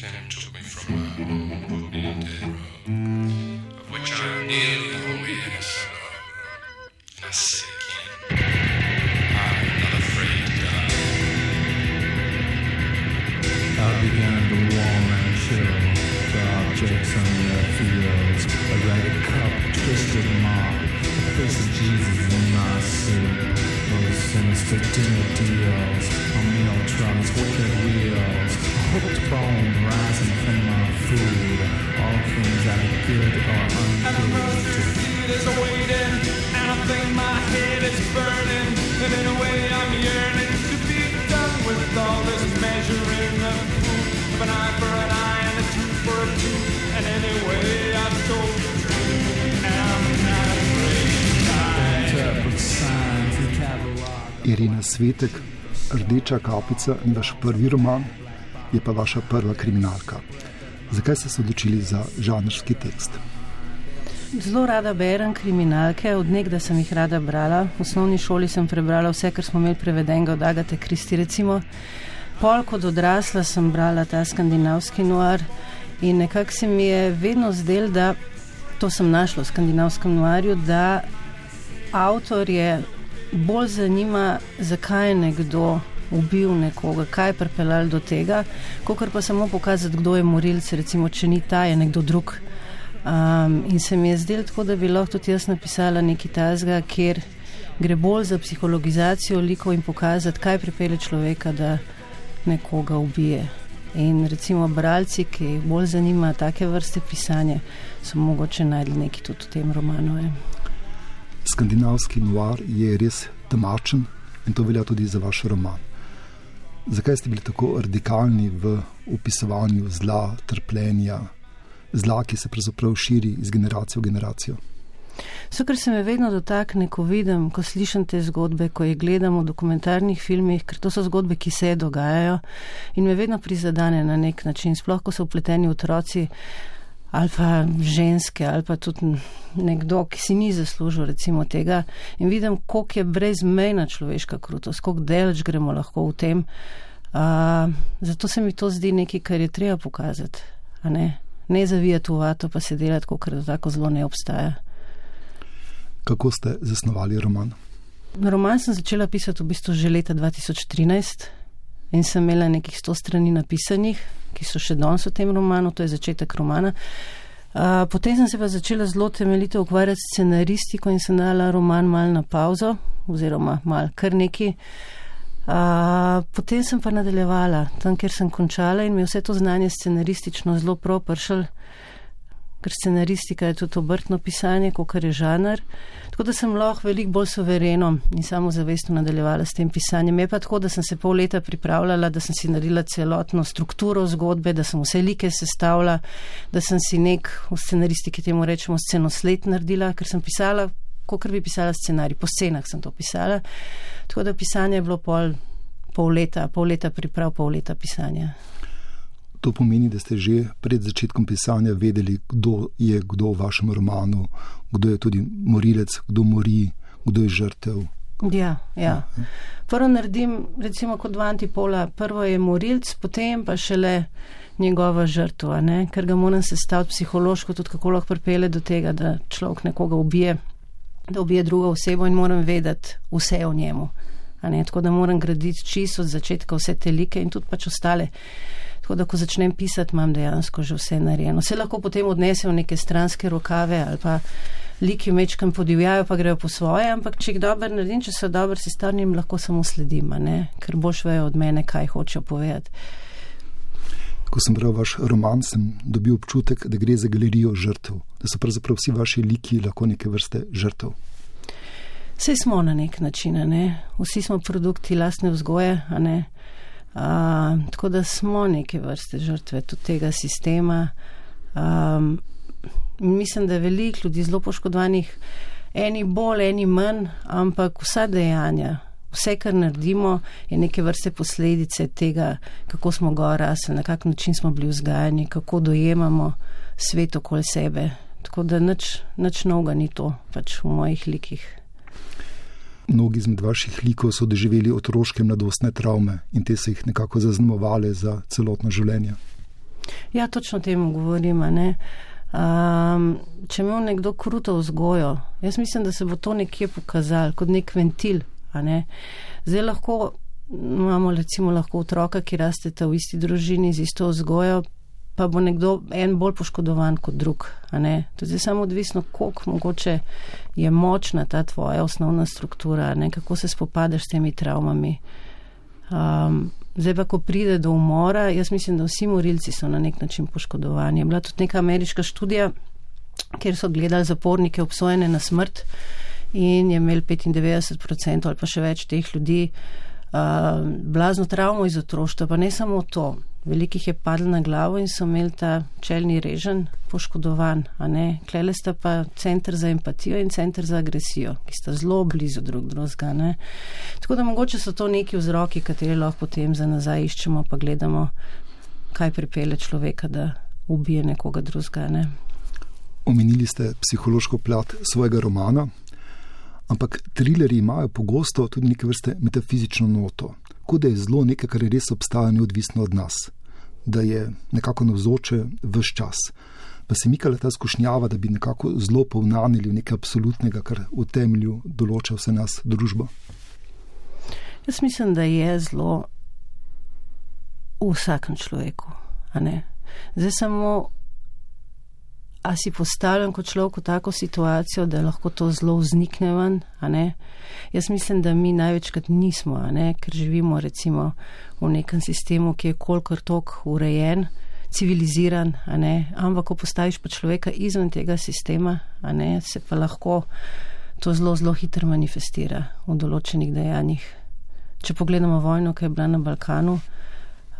Me from of which I'm nearly wholly innocent. And I I'm not afraid to die. I began to warm and chill. The objects on their fields, a ragged cup, twisted mop, the face of Jesus in my soup. Those sinister dinner deals, on meal trucks, wicked good or ungood. feet is waiting, and I think my head is burning. And in a way, I'm yearning to be done with all this measuring of food. Of an eye for an eye and a tooth for a tooth. And anyway, I've told the truth, and I'm not afraid to die. Irina Svetek, Rdeča kapica in vaš prvi roman, je pa vaša prva kriminalka. Zakaj ste se odločili za žanrski tekst? Zelo rada berem kriminalke, od nekdaj sem jih rada brala. V osnovni šoli sem prebrala vse, kar smo imeli prevedenega od Agate Kristi. Recimo. Pol kot odrasla sem brala ta skandinavski noir in nekako se mi je vedno zdel, da to sem našla v skandinavskem noirju, da avtorje bolj zanima, zakaj je nekdo ubil nekoga, kaj je pripeljal do tega, kot pa samo pokazati, kdo je morilc, recimo, če ni ta, je nekdo drug. Um, in se mi je zdelo tako, da bi lahko tudi jaz napisala nekaj tazga, kjer gre bolj za psihologizacijo likov in pokazati, kaj pripelje človeka, da nekoga ubije. In recimo bralci, ki jih bolj zanima take vrste pisanja, so mogoče najdli nekaj tudi v tem romanu. Je. Skandinavski noir je res temačen in to velja tudi za vaš roman. Zakaj ste bili tako radikalni v opisovanju zla, trpljenja, zla, ki se pravzaprav širi iz generacije v generacijo? So, ker se me vedno dotakne, ko vidim, ko slišim te zgodbe, ko jih gledam v dokumentarnih filmih, ker to so zgodbe, ki se dogajajo in me vedno prizadane na nek način, sploh ko so upleteni otroci ali pa ženske ali pa tudi nekdo, ki si ni zaslužil recimo tega in vidim, koliko je brezmejna človeška krutost, koliko delč gremo lahko v tem. Uh, zato se mi to zdi nekaj, kar je treba pokazati, ne, ne zavijati v vato, pa se delati, kot da tako zelo ne obstaja. Kako ste zasnovali roman? Roman sem začela pisati v bistvu že leta 2013 in sem imela nekih sto strani napisanih, ki so še danes v tem romanu, to je začetek romana. Uh, potem sem se pa začela zelo temeljito ukvarjati s scenaristiko in sem dala roman mal na pauzo, oziroma mal kar neki. Uh, potem sem pa nadaljevala tam, kjer sem končala in mi je vse to znanje scenaristično zelo prav pršel, ker scenaristika je tudi obrtno pisanje, kot je žanr. Tako da sem lahko veliko bolj suvereno in samozavestno nadaljevala s tem pisanjem. Je pa tako, da sem se pol leta pripravljala, da sem si naredila celotno strukturo zgodbe, da sem vse like sestavila, da sem si nek v scenaristiki temu rečemo scenosled naredila, ker sem pisala, kot bi pisala scenarij, po scenah sem to pisala. Tako da pisanje je bilo pol, pol leta, pol leta priprav, pol leta pisanja. To pomeni, da ste že pred začetkom pisanja vedeli, kdo je kdo v vašem romanu, kdo je tudi morilec, kdo mori, kdo je žrtev. Ja, ja. Prvo naredim, recimo, kot dva antipola. Prvo je morilc, potem pa šele njegova žrtva, ne? ker ga moram sestaviti psihološko, tudi kako lahko pripele do tega, da človek nekoga ubije, da ubije drugo osebo in moram vedeti vse o njemu. Tako da moram graditi čisto od začetka vse te like in tudi pač ostale. Tako da, ko začnem pisati, imam dejansko že vse narejeno. Vse lahko potem odnesem v neke stranske rokave ali pa liki mečkam podivjajo, pa grejo po svoje, ampak če jih dobro naredim, če so dobro sestavljeni, lahko samo sledim, ker boš vejo od mene, kaj hočejo povedati. Ko sem bral vaš roman, sem dobil občutek, da gre za galerijo žrtev, da so pravzaprav vsi vaši liki lahko neke vrste žrtev. Vse smo na nek način, ne? vsi smo produkti lastne vzgoje, Uh, tako da smo neke vrste žrtve tudi tega sistema. Um, mislim, da je veliko ljudi zelo poškodovanih, eni bolj, eni manj, ampak vsa dejanja, vse, kar naredimo, je neke vrste posledice tega, kako smo gor rasli, na kak način smo bili vzgajani, kako dojemamo svet okoli sebe. Tako da nič, nič novega ni to pač v mojih likih mnogi izmed vaših likov so doživeli otroške mladostne travme in te so jih nekako zaznamovali za celotno življenje. Ja, točno o tem govorim. a ne. Um, če ima nekdo kruto vzgojo, jaz mislim, da se bo to nekje pokazalo kot nek ventil. Ne? Zdaj lahko imamo recimo lahko otroka, ki rasteta v isti družini z isto vzgojo, pa bo nekdo en bolj poškodovan kot drug. To je samo odvisno, koliko mogoče je močna ta tvoja osnovna struktura, ne, kako se spopadaš s temi travmami. Um, zdaj pa, ko pride do umora, jaz mislim, da vsi morilci so na nek način poškodovani. Je bila tudi neka ameriška študija, kjer so gledali zapornike obsojene na smrt in je imel 95% ali pa še več teh ljudi uh, blazno travmo iz otroštva, pa ne samo to. Velikih je padlo na glavo in so imeli ta čelni režen poškodovan, a ne. Klele sta pa centr za empatijo in centr za agresijo, ki sta zelo blizu drug drugega, ne. Tako da mogoče so to neki vzroki, kateri lahko potem za nazaj iščemo, pa gledamo, kaj pripelje človeka, da ubije nekoga drugega, ne. Omenili ste psihološko plat svojega romana, ampak trilerji imajo pogosto tudi neke vrste metafizično noto, kot da je zlo nekaj, kar je res obstaja neodvisno od nas, da je nekako navzoče vse čas. Pa se mikala ta skušnjava, da bi nekako zelo povnanili v nekaj absolutnega, kar v temelju določa vse nas družbo. Jaz mislim, da je zelo v vsakem človeku. Zdaj samo, a si postavljam kot človek v tako situacijo, da lahko to zelo vznikne ven, a ne. Jaz mislim, da mi največkrat nismo, a ne, ker živimo recimo v nekem sistemu, ki je kolikor tok urejen, civiliziran, a ne, ampak ko postaviš pa človeka izven tega sistema, a ne, se pa lahko to zelo, zelo hitro manifestira v določenih dejanjih. Če pogledamo vojno, ki je bila na Balkanu,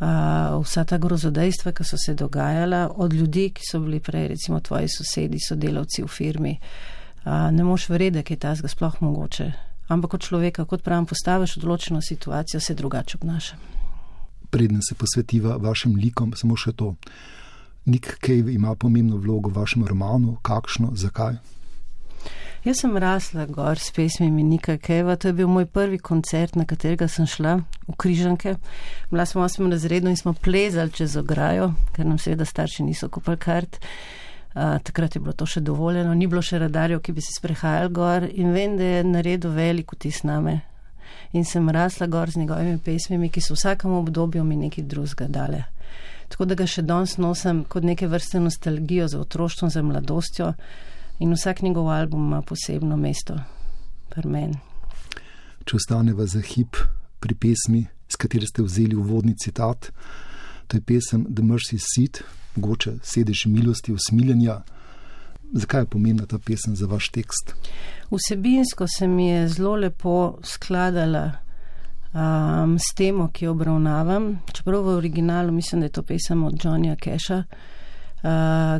uh, vsa ta grozodejstva, ki so se dogajala, od ljudi, ki so bili prej, recimo tvoji sosedi, sodelavci v firmi, uh, ne moš verjeti, da je ta zga sploh mogoče. Ampak kot človeka, kot pravim, postaviš v določeno situacijo, se drugače obnaša. Preden se posvetiva vašim likom, samo še to. Nick Cave ima pomembno vlogo v vašem romanu, kakšno, zakaj? Jaz sem rasla gor s pesmimi Nika Keva, to je bil moj prvi koncert, na katerega sem šla v Križanke. Bila sem v osmem razredu in smo plezali čez ograjo, ker nam seveda starši niso kupili kart. Uh, takrat je bilo to še dovoljeno, ni bilo še radarjev, ki bi se sprehajali gor in vem, da je naredil veliko tis name. In sem rasla gor z njegovimi pesmimi, ki so v vsakem obdobju mi nekaj drugega dale. Tako da ga še danes nosim kot neke vrste nostalgijo za otroštvom, za mladostjo in vsak njegov album ima posebno mesto pri meni. Če ostaneva za hip pri pesmi, s katero ste vzeli uvodni citat, to je pesem The Mercy Seat, mogoče sedež milosti, usmiljenja. Zakaj je pomembna ta pesem za vaš tekst? Vsebinsko se mi je zelo lepo skladala um, s temo, ki jo obravnavam. Čeprav v originalu mislim, da je to pesem od Johnnyja Keša. Uh,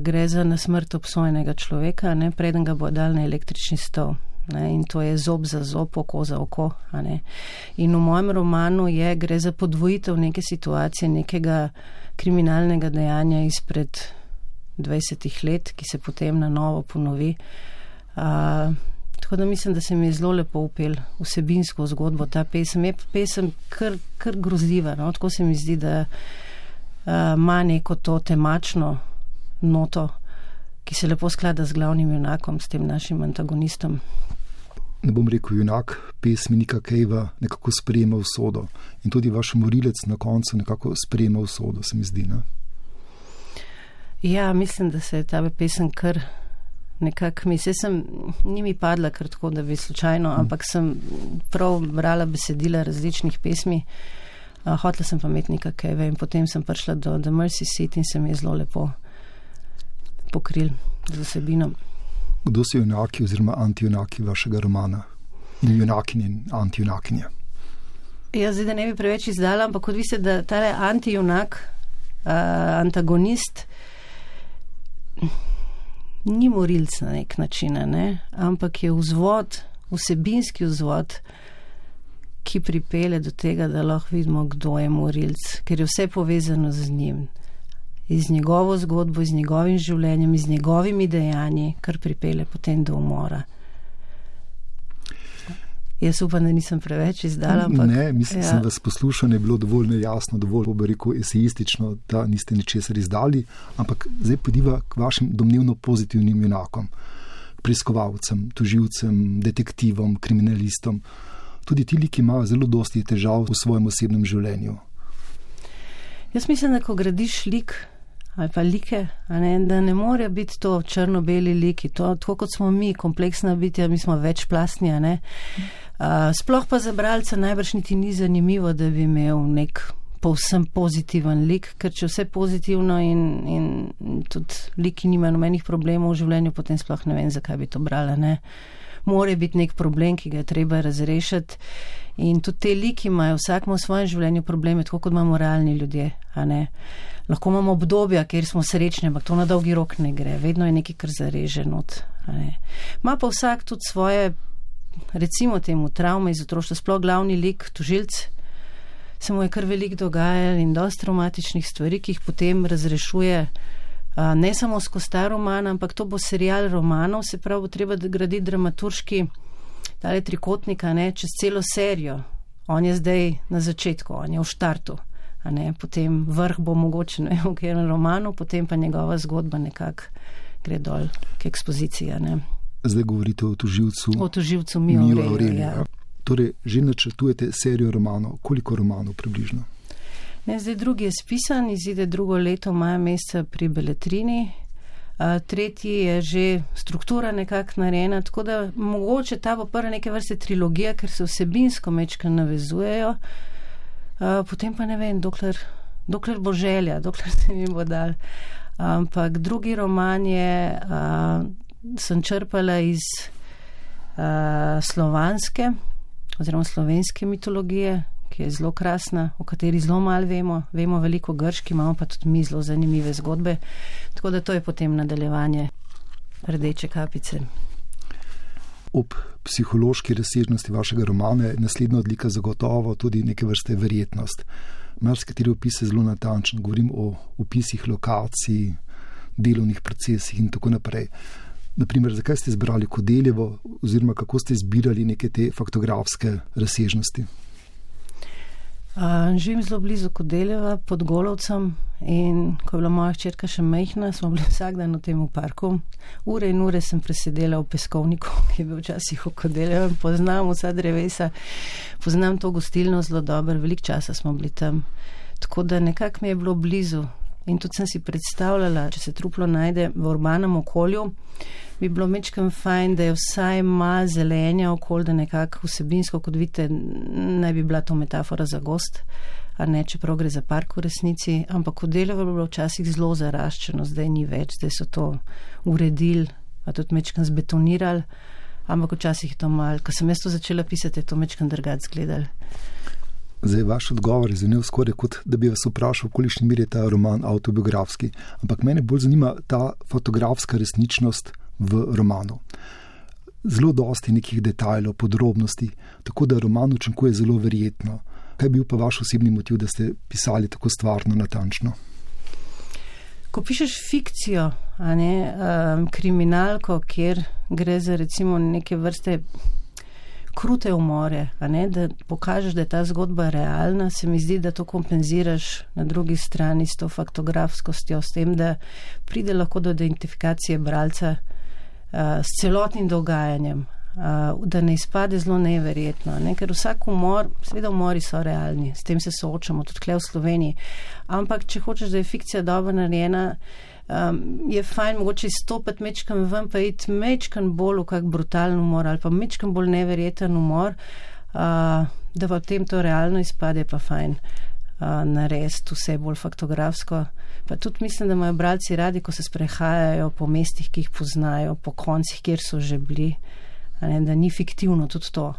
gre za nasmrt obsojenega človeka, ne, preden ga bo dal na električni stol. Ne, in to je zob za zob, oko za oko. In v mojem romanu je, gre za podvojitev neke situacije, nekega kriminalnega dejanja izpred 20 let, ki se potem na novo ponovi. Uh, tako da mislim, da se mi je zelo lepo upel vsebinsko zgodbo ta pesem. Je pesem kar, kar grozljiva, no? tako se mi zdi, da uh, ima neko to temačno noto, ki se lepo sklada z glavnim junakom, s tem našim antagonistom. Ne bom rekel, junak pesmi Nika Kejva nekako sprejema usodo in tudi vaš morilec na koncu nekako sprejema usodo, se mi zdi. Ne? Ja, mislim, da se je ta pesem kar nekako mi, se sem, ni mi padla kar tako, da bi slučajno, mm. ampak sem prav brala besedila različnih pesmi. Uh, hotla sem pa imeti nekaj keve in potem sem prišla do The Mercy Seat in se mi je zelo lepo pokril z vsebino. Kdo so junaki oziroma antijunaki vašega romana? In junakinje in antijunakinje? Jaz zdaj ne bi preveč izdala, ampak kot veste, da ta antijunak, uh, antagonist, ni morilc na nek način, ne? ampak je vzvod, vsebinski vzvod, ki pripelje do tega, da lahko vidimo, kdo je morilc, ker je vse povezano z njim iz njegovo zgodbo, z njegovim življenjem, z njegovimi dejanji, kar pripelje potem do umora. Jaz upam, da nisem preveč izdala. Ampak, ne, mislim, da ja. vas poslušal, je bilo dovolj nejasno, dovolj, bo rekel, esejistično, da niste ničesar izdali, ampak zdaj podiva k vašim domnevno pozitivnim junakom, preiskovalcem, tuživcem, detektivom, kriminalistom. Tudi ti, ki imajo zelo dosti težav v svojem osebnem življenju. Jaz mislim, da ko gradiš lik, ali pa like, ne, da ne more biti to črno-beli liki, to, tako kot smo mi, kompleksna bitja, mi smo večplastni. Uh, sploh pa za bralca najbrž niti ni zanimivo, da bi imel nek povsem pozitiven lik, ker če vse pozitivno in, in tudi liki nimajo nobenih problemov v življenju, potem sploh ne vem, zakaj bi to brala. Ne. More biti nek problem, ki ga je treba razrešiti. In tudi te liki imajo vsak v svojem življenju probleme, tako kot imamo realni ljudje. Lahko imamo obdobja, kjer smo srečni, ampak to na dolgi rok ne gre, vedno je nekaj, kar zareže not. Ma pa vsak tudi svoje, recimo temu, travme iz otroštva, sploh glavni lik, tužilc, se mu je kar veliko dogajalo in dosti traumatičnih stvari, ki jih potem razrešuje. Ne samo skozi ta roman, ampak to bo serial romanov, se pravi, bo treba graditi dramaturški tale trikotnika ne, čez celo serijo. On je zdaj na začetku, on je v štartu. Ne, potem vrh bo mogoče ne, v enem romanu, potem pa njegova zgodba nekako gre dol k ekspoziciji. Ne. Zdaj govorite o tuživcu. O tuživcu Mio Aurelija. Ja. Torej, že načrtujete serijo romanov. Koliko romanov približno? Ne, zdaj drugi je spisan, izide drugo leto maja meseca pri Beletrini, tretji je že struktura nekako narejena, tako da mogoče ta bo prva neke vrste trilogija, ker se vsebinsko mečka navezujejo, potem pa ne vem, dokler, dokler bo želja, dokler se mi bo dal. Ampak drugi roman je, sem črpala iz slovanske oziroma slovenske mitologije, ki je zelo krasna, o kateri zelo malo vemo. Vemo veliko grški, imamo pa tudi mi zelo zanimive zgodbe. Tako da to je potem nadaljevanje rdeče kapice. Ob psihološki razsežnosti vašega romana je naslednja odlika zagotovo tudi neke vrste verjetnost. Marsikateri opis je zelo natančen, govorim o opisih lokacij, delovnih procesih in tako naprej. Naprimer, zakaj ste izbrali Kodeljevo, oziroma kako ste izbirali neke te faktografske razsežnosti? Uh, živim zelo blizu Kodeljeva pod Golovcem in ko je bila moja hčerka še mehna, smo bili vsak dan v tem parku. Ure in ure sem presedela v peskovniku, ki je bil včasih v Kodeljevu in poznam vsa drevesa, poznam to gostilno zelo dobro, veliko časa smo bili tam. Tako da nekako mi je bilo blizu in tudi sem si predstavljala, če se truplo najde v urbanem okolju, bi bilo mečkem fajn, da je vsaj malo zelenja okolj, da nekako vsebinsko, kot vidite, ne bi bila to metafora za gost, a ne čeprav gre za park v resnici, ampak v delu bi bilo včasih zelo zaraščeno, zdaj ni več, zdaj so to uredili, pa tudi mečkem zbetonirali, ampak včasih je to mal, ko sem jaz to začela pisati, je to mečkem drgat zgledali. Zdaj, vaš odgovor je zvenel skoraj kot da bi vas vprašal, v kolikšni meri je ta roman autobiografski. Ampak mene bolj zanima ta fotografska resničnost v romanu. Zelo dosti nekih detajlov, podrobnosti, tako da roman učinkuje zelo verjetno. Kaj je bil pa vaš osebni motiv, da ste pisali tako stvarno, natančno? Ko pišeš fikcijo, ne, um, kriminalko, kjer gre za recimo neke vrste krute umore, ne, da pokažeš, da je ta zgodba realna, se mi zdi, da to kompenziraš na drugi strani s to faktografskostjo, s tem, da pride lahko do identifikacije bralca uh, s celotnim dogajanjem, uh, da ne izpade zelo neverjetno, ne, ker vsak umor, seveda umori so realni, s tem se soočamo tudi kle v Sloveniji, ampak če hočeš, da je fikcija dobro narejena, um, je fajn mogoče izstopiti mečkam ven, pa iti mečkam bolj v kak brutalen umor ali pa mečkam bolj neverjeten umor, uh, da v tem to realno izpade, pa fajn uh, narediti vse bolj faktografsko. Pa tudi mislim, da imajo bralci radi, ko se sprehajajo po mestih, ki jih poznajo, po koncih, kjer so že bili, ne, da ni fiktivno tudi to.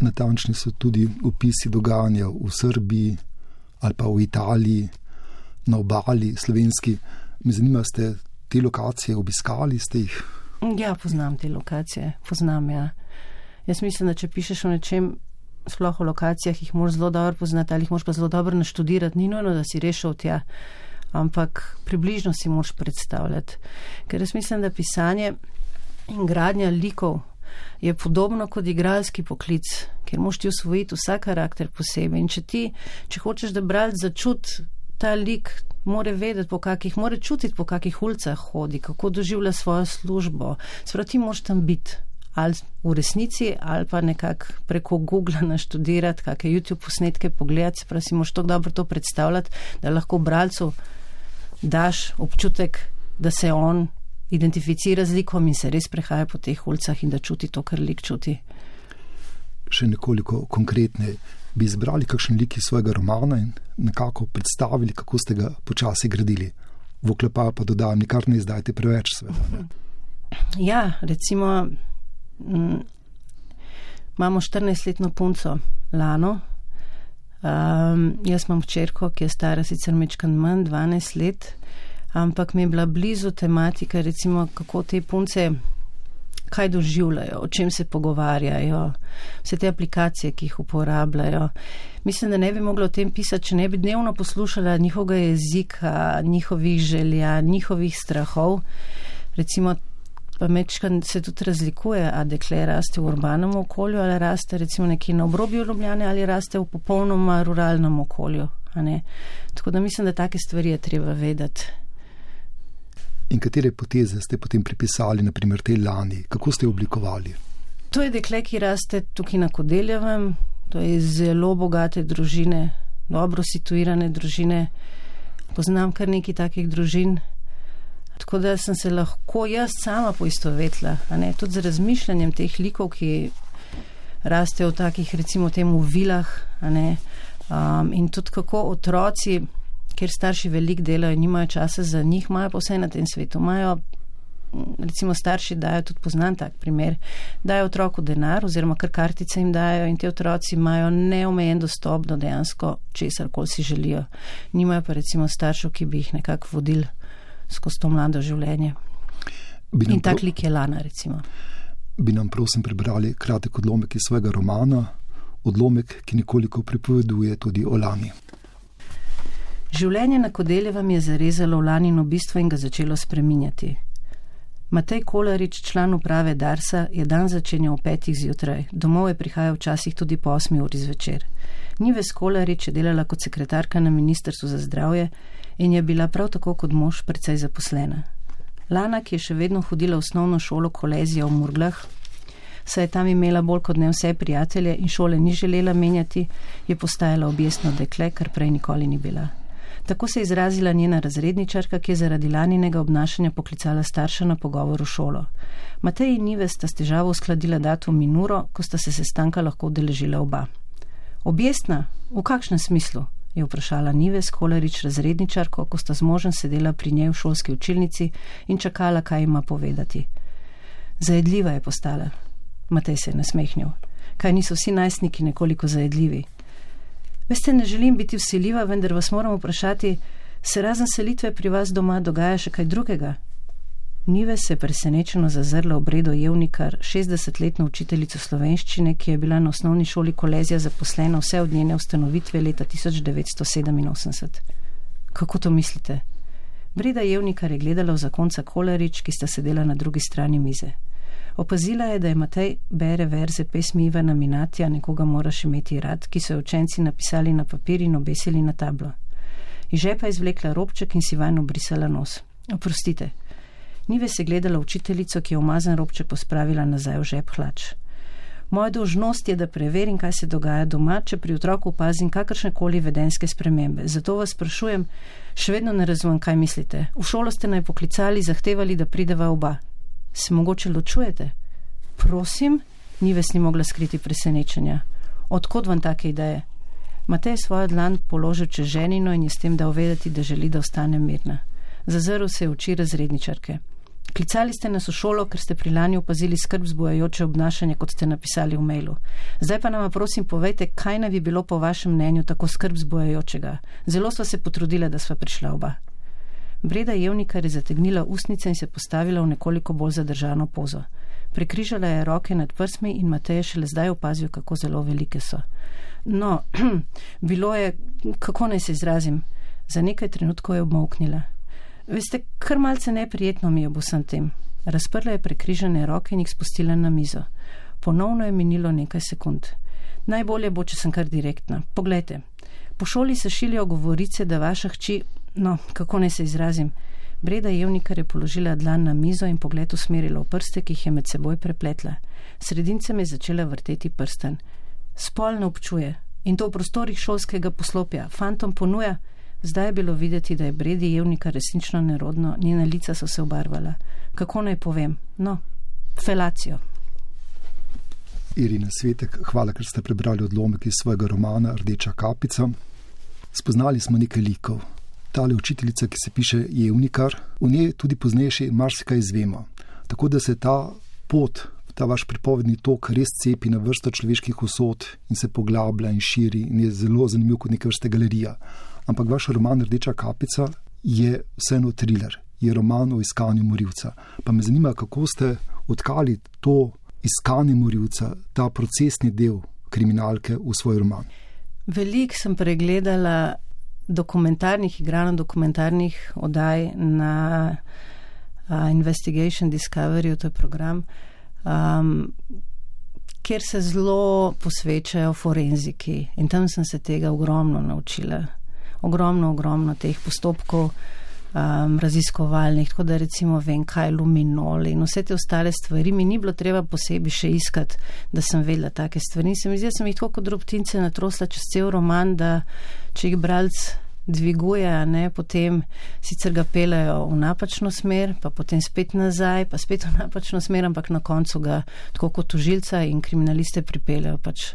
Natančni so tudi opisi dogajanja v Srbiji ali pa v Italiji, na obali slovenski. Me zanima, ste te lokacije obiskali, ste jih? Ja, poznam te lokacije, poznam. Ja. Jaz mislim, da če pišeš o nečem, sploh o lokacijah, jih moraš zelo dobro poznati ali jih moraš pa zelo dobro naštudirati, ni nujno, da si rešil tja, ampak približno si moraš predstavljati. Ker jaz mislim, da pisanje in gradnja likov je podobno kot igralski poklic, ker moš ti usvojiti vsak karakter posebej. In če ti, če hočeš, da bralc začut ta lik, more vedeti, po kakih, more čutiti, po kakih ulicah hodi, kako doživlja svojo službo. Sprav ti moš tam biti. Ali v resnici, ali pa nekako preko Google naštudirati, kakšne YouTube posnetke pogledati, se pravi, si moš tako dobro to predstavljati, da lahko bralcu daš občutek, da se on identificira z likom in se res prehaja po teh ulicah in da čuti to, kar lik čuti. Še nekoliko konkretneje, bi izbrali kakšen lik iz svojega romana in nekako predstavili, kako ste ga počasi gradili. V oklepaju pa dodajam, nikar ne izdajte preveč sveta. Ja, recimo, mm, imamo 14-letno punco Lano. Um, jaz imam včerko, ki je stara sicer mečkan manj, 12 let, ampak mi je bila blizu tematika, recimo, kako te punce, kaj doživljajo, o čem se pogovarjajo, vse te aplikacije, ki jih uporabljajo. Mislim, da ne bi mogla o tem pisati, če ne bi dnevno poslušala njihovega jezika, njihovih želja, njihovih strahov. Recimo, pa mečkan se tudi razlikuje, a dekle raste v urbanem okolju ali raste recimo nekje na obrobju Ljubljane ali raste v popolnoma ruralnem okolju. Tako da mislim, da take stvari je treba vedeti. In katere poteze ste potem pripisali, naprimer te lani, kako ste oblikovali? To je dekle, ki raste tukaj na Kodeljevem, to je zelo bogate družine, dobro situirane družine. Poznam kar nekaj takih družin, tako da sem se lahko jaz sama poistovetila, tudi z razmišljanjem teh likov, ki rastejo v takih, recimo, temu vilah, um, in tudi kako otroci, ker starši veliko delajo in nimajo časa za njih, imajo pa vse na tem svetu. Imajo, recimo, starši dajo tudi poznan tak primer, dajo otroku denar oziroma kar kartice jim dajo in te otroci imajo neomejen dostop do dejansko česar, kol si želijo. Nimajo pa recimo staršev, ki bi jih nekako vodili skozi to mlado življenje. In tak lik je Lana, recimo. Bi nam prosim prebrali kratek odlomek iz svojega romana, odlomek, ki nekoliko pripoveduje tudi o Lani. Življenje na Kodeljevem je zarezalo v Lanino bistvo in ga začelo spreminjati. Matej Kolarič, član uprave Darsa, je dan začenjal v petih zjutraj, domov je prihajal včasih tudi po osmi uri zvečer. Nives Kolarič je delala kot sekretarka na Ministrstvu za zdravje in je bila prav tako kot mož precej zaposlena. Lana, ki je še vedno hodila v osnovno šolo Kolezija v Murglah, saj je tam imela bolj kot ne vse prijatelje in šole ni želela menjati, je postajala objesno dekle, kar prej nikoli ni bila. Tako se je izrazila njena razredničarka, ki je zaradi laninega obnašanja poklicala starša na pogovor v šolo. Matej in Nive sta s težavo uskladila datum in uro, ko sta se sestanka lahko udeležila oba. Objestna? V kakšnem smislu? je vprašala Nives Kolarič razredničarko, ko sta z možem sedela pri njej v šolski učilnici in čakala, kaj ima povedati. Zajedljiva je postala. Matej se je nasmehnil. Kaj niso vsi najstniki nekoliko zajedljivi? Veste, ne želim biti usiljiva, vendar vas moram vprašati, se razen selitve pri vas doma dogaja še kaj drugega? Nive se je presenečeno zazrla v bredo Jevnikar, 60-letno učiteljico slovenščine, ki je bila na osnovni šoli Kolezija zaposlena vse od njene ustanovitve leta 1987. Kako to mislite? Breda Jevnikar je gledala v zakonca Kolarič, ki sta sedela na drugi strani mize. Opazila je, da je Matej bere verze pesmi Ivana Minatija, nekoga moraš imeti rad, ki so jo učenci napisali na papir in obesili na tablo. Iz žepa izvlekla robček in si vanj obrisala nos. Oprostite, Nive se gledala učiteljico, ki je umazan robček pospravila nazaj v žep hlač. Moja dožnost je, da preverim, kaj se dogaja doma, če pri otroku opazim kakršne koli vedenske spremembe. Zato vas sprašujem, še vedno ne razumem, kaj mislite. V šolo ste naj poklicali, zahtevali, da prideva oba. Se mogoče ločujete? Prosim, Nives ni mogla skriti presenečenja. Odkot vam take ideje? Matej svojo dlan položil čez ženino in je s tem dal vedeti, da želi, da ostane mirna. Zazrl se je oči razredničarke. Klicali ste nas v šolo, ker ste pri lani opazili skrb zbojajoče obnašanje, kot ste napisali v mailu. Zdaj pa nam prosim povejte, kaj naj bi bilo po vašem mnenju tako skrb zbojajočega. Zelo sva se potrudila, da sva prišla oba. Breda Jevnika je zategnila usnice in se postavila v nekoliko bolj zadržano pozo. Prekrižala je roke nad prsmi in Matej je šele zdaj opazil, kako zelo velike so. No, bilo je, kako naj se izrazim, za nekaj trenutkov je obmoknila. Veste, kar malce neprijetno mi je v vsem tem. Razprla je prekrižene roke in jih spustila na mizo. Ponovno je minilo nekaj sekund. Najbolje bo, če sem kar direktna. Poglejte, po šoli se šilijo govorice, da vaša hči, no, kako naj se izrazim, Breda Jevnikar je položila dlan na mizo in pogled usmerila v prste, ki jih je med seboj prepletla. Sredincem je začela vrteti prsten. Spol ne občuje in to v prostorih šolskega poslopja. Fantom ponuja, zdaj je bilo videti, da je Bredi Jevnikar resnično nerodno, njena lica so se obarvala. Kako naj povem? No, felacijo. Irina Svetek, hvala, ker ste prebrali odlomek iz svojega romana Rdeča kapica. Spoznali smo nekaj likov. Tale učiteljica, ki se piše Jevnikar, v njej tudi pozneje še marsikaj izvemo. Tako da se ta pot, ta vaš pripovedni tok res cepi na vrsto človeških usod in se poglablja in širi in je zelo zanimiv kot neka vrsta galerija. Ampak vaš roman Rdeča kapica je vseeno thriller, je roman o iskanju morilca. Pa me zanima, kako ste odkali to iskanje morilca, ta procesni del kriminalke v svoj roman. Veliko sem pregledala dokumentarnih, igrano dokumentarnih oddaj na uh, Investigation Discovery, to je program, um, kjer se zelo posvečajo forenziki in tam sem se tega ogromno naučila. Ogromno, ogromno teh postopkov um, raziskovalnih, tako da recimo vem, kaj je luminol in vse te ostale stvari. Mi ni bilo treba posebej še iskati, da sem vedela take stvari. Se mi zdi, da sem jih tako kot drobtince natrosla čez cel roman, da če jih bralc dviguje, ne, potem sicer ga pelejo v napačno smer, pa potem spet nazaj, pa spet v napačno smer, ampak na koncu ga tako kot tožilca in kriminaliste pripeljejo pač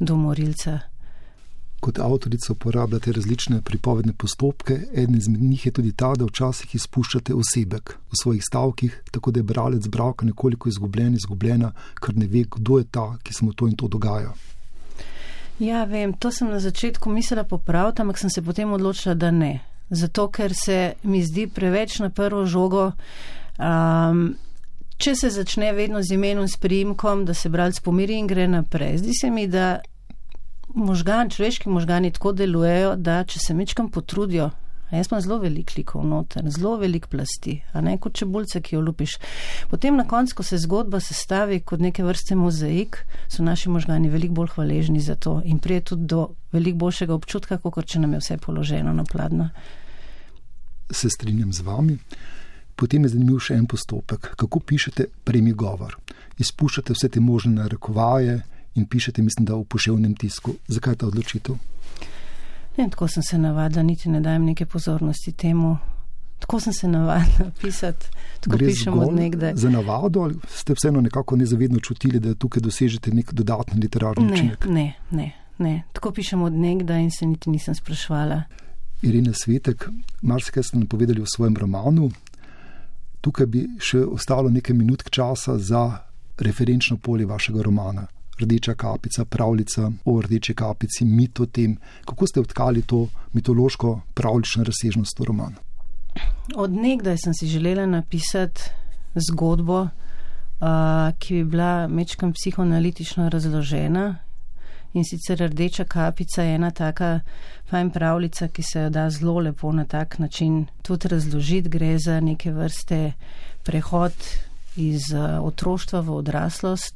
do morilca kot avtorica uporabljate različne pripovedne postopke. Eden izmed njih je tudi ta, da včasih izpuščate osebek v svojih stavkih, tako da je bralec bralka nekoliko izgubljen, izgubljena, ker ne ve, kdo je ta, ki se mu to in to dogaja. Ja, vem, to sem na začetku mislila popraviti, ampak sem se potem odločila, da ne. Zato, ker se mi zdi preveč na prvo žogo. Um, Če se začne vedno z imenom, s primkom, da se bralec pomiri in gre naprej. Zdi se mi, da možgan, človeški možgani tako delujejo, da če se mečkam potrudijo, jaz imam zelo velik likov noter, zelo velik plasti, a ne kot čebulce, ki jo lupiš. Potem na koncu, ko se zgodba sestavi kot neke vrste mozaik, so naši možgani veliko bolj hvaležni za to in prije tudi do veliko boljšega občutka, kot če nam je vse položeno na pladno. Se strinjam z vami. Potem je zanimiv še en postopek, kako pišete premi govor. Izpuščate vse te možne narekovaje, in pišete, mislim, da v poševnem tisku. Zakaj ta odločitev? Ne, tako sem se navadila, niti ne dajem neke pozornosti temu. Tako sem se navadila pisati, tako Gre pišem od nekdaj. Za navado ali ste vseeno nekako nezavedno čutili, da tukaj dosežete nek dodatni literarni ne, učinek? Ne, ne, ne. Tako pišem od nekdaj in se niti nisem sprašvala. Irina Svetek, marsikaj ste napovedali v svojem romanu. Tukaj bi še ostalo nekaj minut časa za referenčno polje vašega romana rdeča kapica, pravljica o rdeči kapici, mit o tem, kako ste odkali to mitološko pravlično razsežnost v romanu. Od nekdaj sem si želela napisati zgodbo, uh, ki bi bila mečkam psihoanalitično razložena. In sicer rdeča kapica je ena taka fajn pravljica, ki se jo da zelo lepo na tak način tudi razložiti. Gre za neke vrste prehod iz uh, otroštva v odraslost,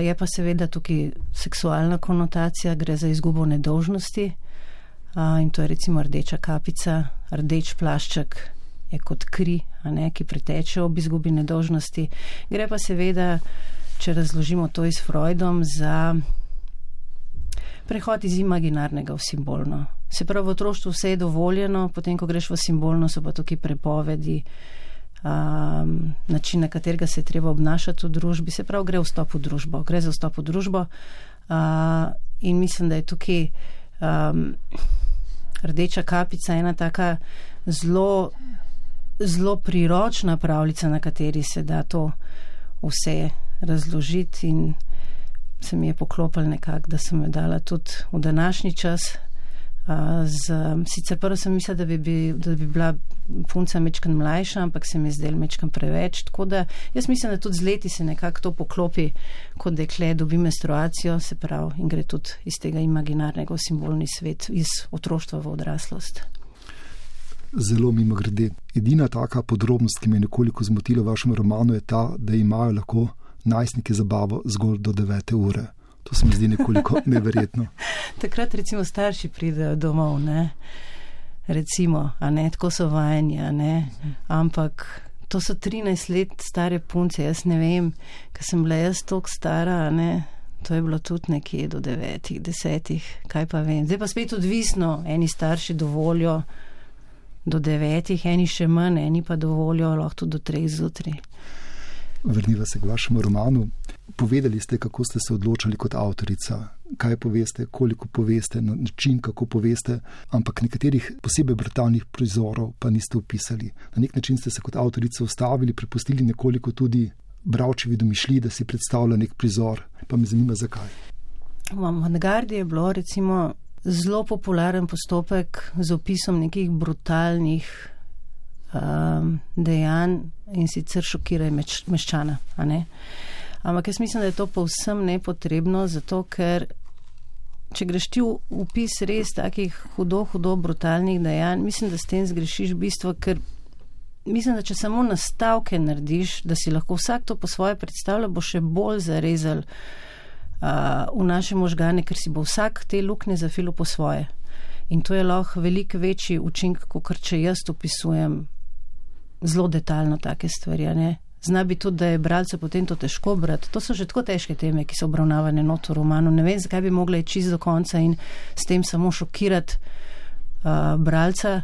Je pa seveda tukaj seksualna konotacija, gre za izgubo nedožnosti uh, in to je recimo rdeča kapica, rdeč plašček je kot kri, ne, ki preteče ob izgubi nedožnosti. Gre pa seveda, če razložimo to iz Freudom, za prehod iz imaginarnega v simbolno. Se pravi, v otroštvu vse je dovoljeno, potem, ko greš v simbolno, so pa tukaj prepovedi um, način, na katerega se treba obnašati v družbi, se pravi, gre v stop v družbo, gre za vstop v družbo. Uh, in mislim, da je tukaj um, rdeča kapica ena taka zelo, zelo priročna pravljica, na kateri se da to vse razložiti. In se mi je poklopil nekako, da sem jo dala tudi v današnji čas. Z, sicer prvo sem mislila, da bi, bi, da bi bila punca mečkan mlajša, ampak se mi je zdel mečkan preveč. Tako da jaz mislim, da tudi z leti se nekako to poklopi, kot dekle dobi menstruacijo, se pravi, in gre tudi iz tega imaginarnega v simbolni svet, iz otroštva v odraslost. Zelo mimo grede. Edina taka podrobnost, ki me je nekoliko zmotila v vašem romanu, je ta, da imajo lahko najstniki zabavo zgolj do 9. ure. To se mi zdi nekoliko neverjetno. Takrat recimo starši pridejo domov, ne? recimo, a ne, tako so vajeni, a ne, ampak to so 13 let stare punce, jaz ne vem, ker sem bila jaz toliko stara, a ne, to je bilo tudi nekje do 9, 10, kaj pa vem. Zdaj pa spet odvisno, eni starši dovolijo do 9, eni še manj, eni pa dovolijo lahko tudi do 3 zjutraj. Vrniva se k vašemu romanu. Povedali ste, kako ste se odločili kot avtorica, kaj poveste, koliko poveste, na način, kako poveste, ampak nekaterih posebej brutalnih prizorov pa niste opisali. Na nek način ste se kot avtorica ustavili, prepustili nekoliko tudi bravčevi domišlji, da si predstavlja nek prizor. Pa me zanima, zakaj. V Avantgardi je bilo recimo zelo popularen postopek z opisom nekih brutalnih um, dejanj in sicer šokiraj meč, meščana. Ampak jaz mislim, da je to povsem nepotrebno, zato ker če greš ti v upis res takih hudo, hudo brutalnih dejanj, mislim, da s tem zgrešiš bistvo, ker mislim, da če samo nastavke narediš, da si lahko vsak to po svoje predstavlja, bo še bolj zarezal uh, v naše možgane, ker si bo vsak te lukne zafilo po svoje. In to je lahko veliko večji učinek, kot če jaz opisujem zelo detaljno take stvari. Zna biti tudi, da je bralce potem to težko brati. To so že tako težke teme, ki so obravnavane not v romanu. Ne vem, zakaj bi mogla iti čist do konca in s tem samo šokirati uh, bralca.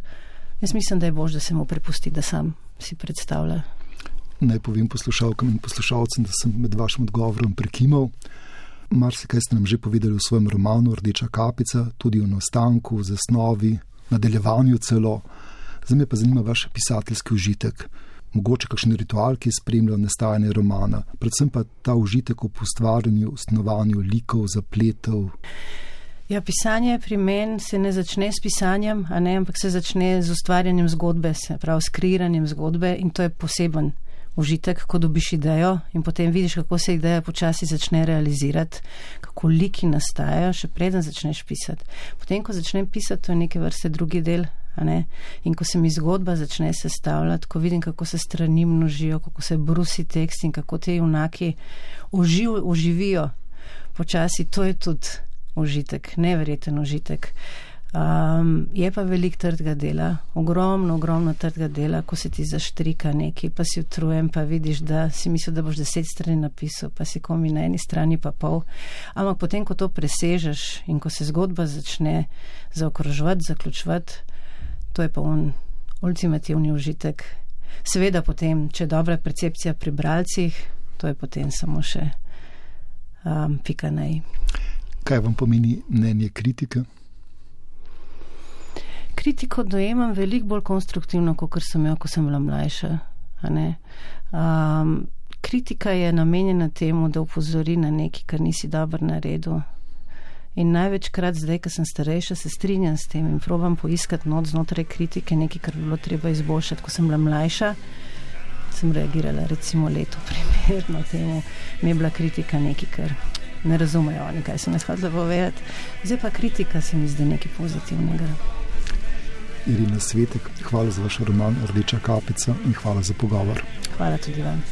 Jaz mislim, da je bož, da se mu prepusti, da sam si predstavlja. Naj povem poslušalkam in poslušalcem, da sem med vašim odgovorom prekimal. Marsikaj ste nam že povedali v svojem romanu Rdeča kapica, tudi o nastanku, zasnovi, nadaljevanju celo. Zdaj me pa zanima vaš pisateljski užitek. Mogoče kakšen ritual, ki je spremljal nastajanje romana, predvsem pa ta užitek v ustvarjanju, snovanju likov, zapletov. Ja, pisanje pri meni se ne začne s pisanjem, ne, ampak se začne z ustvarjanjem zgodbe, se pravi s kreiranjem zgodbe in to je poseben užitek, ko dobiš idejo in potem vidiš, kako se ideja počasi začne realizirati, kako liki nastajajo, še preden začneš pisati. Potem, ko začnem pisati, to je neke vrste drugi del. In ko se mi zgodba začne sestavljati, ko vidim, kako se strani množijo, kako se brusi tekst in kako te junaki oživ, oživijo počasi, to je tudi užitek, neverjeten užitek. Um, je pa veliko trdega dela, ogromno, ogromno trdega dela, ko se ti zaštrika neki, pa si utrujen, pa vidiš, da si mislil, da boš deset strani napisal, pa si komi na eni strani pa pol. Ampak potem, ko to presežeš in ko se zgodba začne zaokroževati, zaključovati, to je pa on ultimativni užitek. Seveda potem, če je dobra percepcija pri bralcih, to je potem samo še um, pika na i. Kaj vam pomeni mnenje kritike? Kritiko dojemam veliko bolj konstruktivno, kot sem jo, ko sem bila mlajša. Um, kritika je namenjena temu, da upozori na nekaj, kar nisi dobro naredil. In največkrat zdaj, ko sem starejša, se strinjam s tem in probam poiskati not znotraj kritike nekaj, kar bi bilo treba izboljšati. Ko sem bila mlajša, sem reagirala recimo leto primerno temu, mi je bila kritika nekaj, kar ne razumejo oni, kaj sem jaz hotela povedati. Zdaj pa kritika se mi zdi nekaj pozitivnega. Irina Svetek, hvala za vaš roman Rdeča kapica in hvala za pogovor. Hvala tudi vam.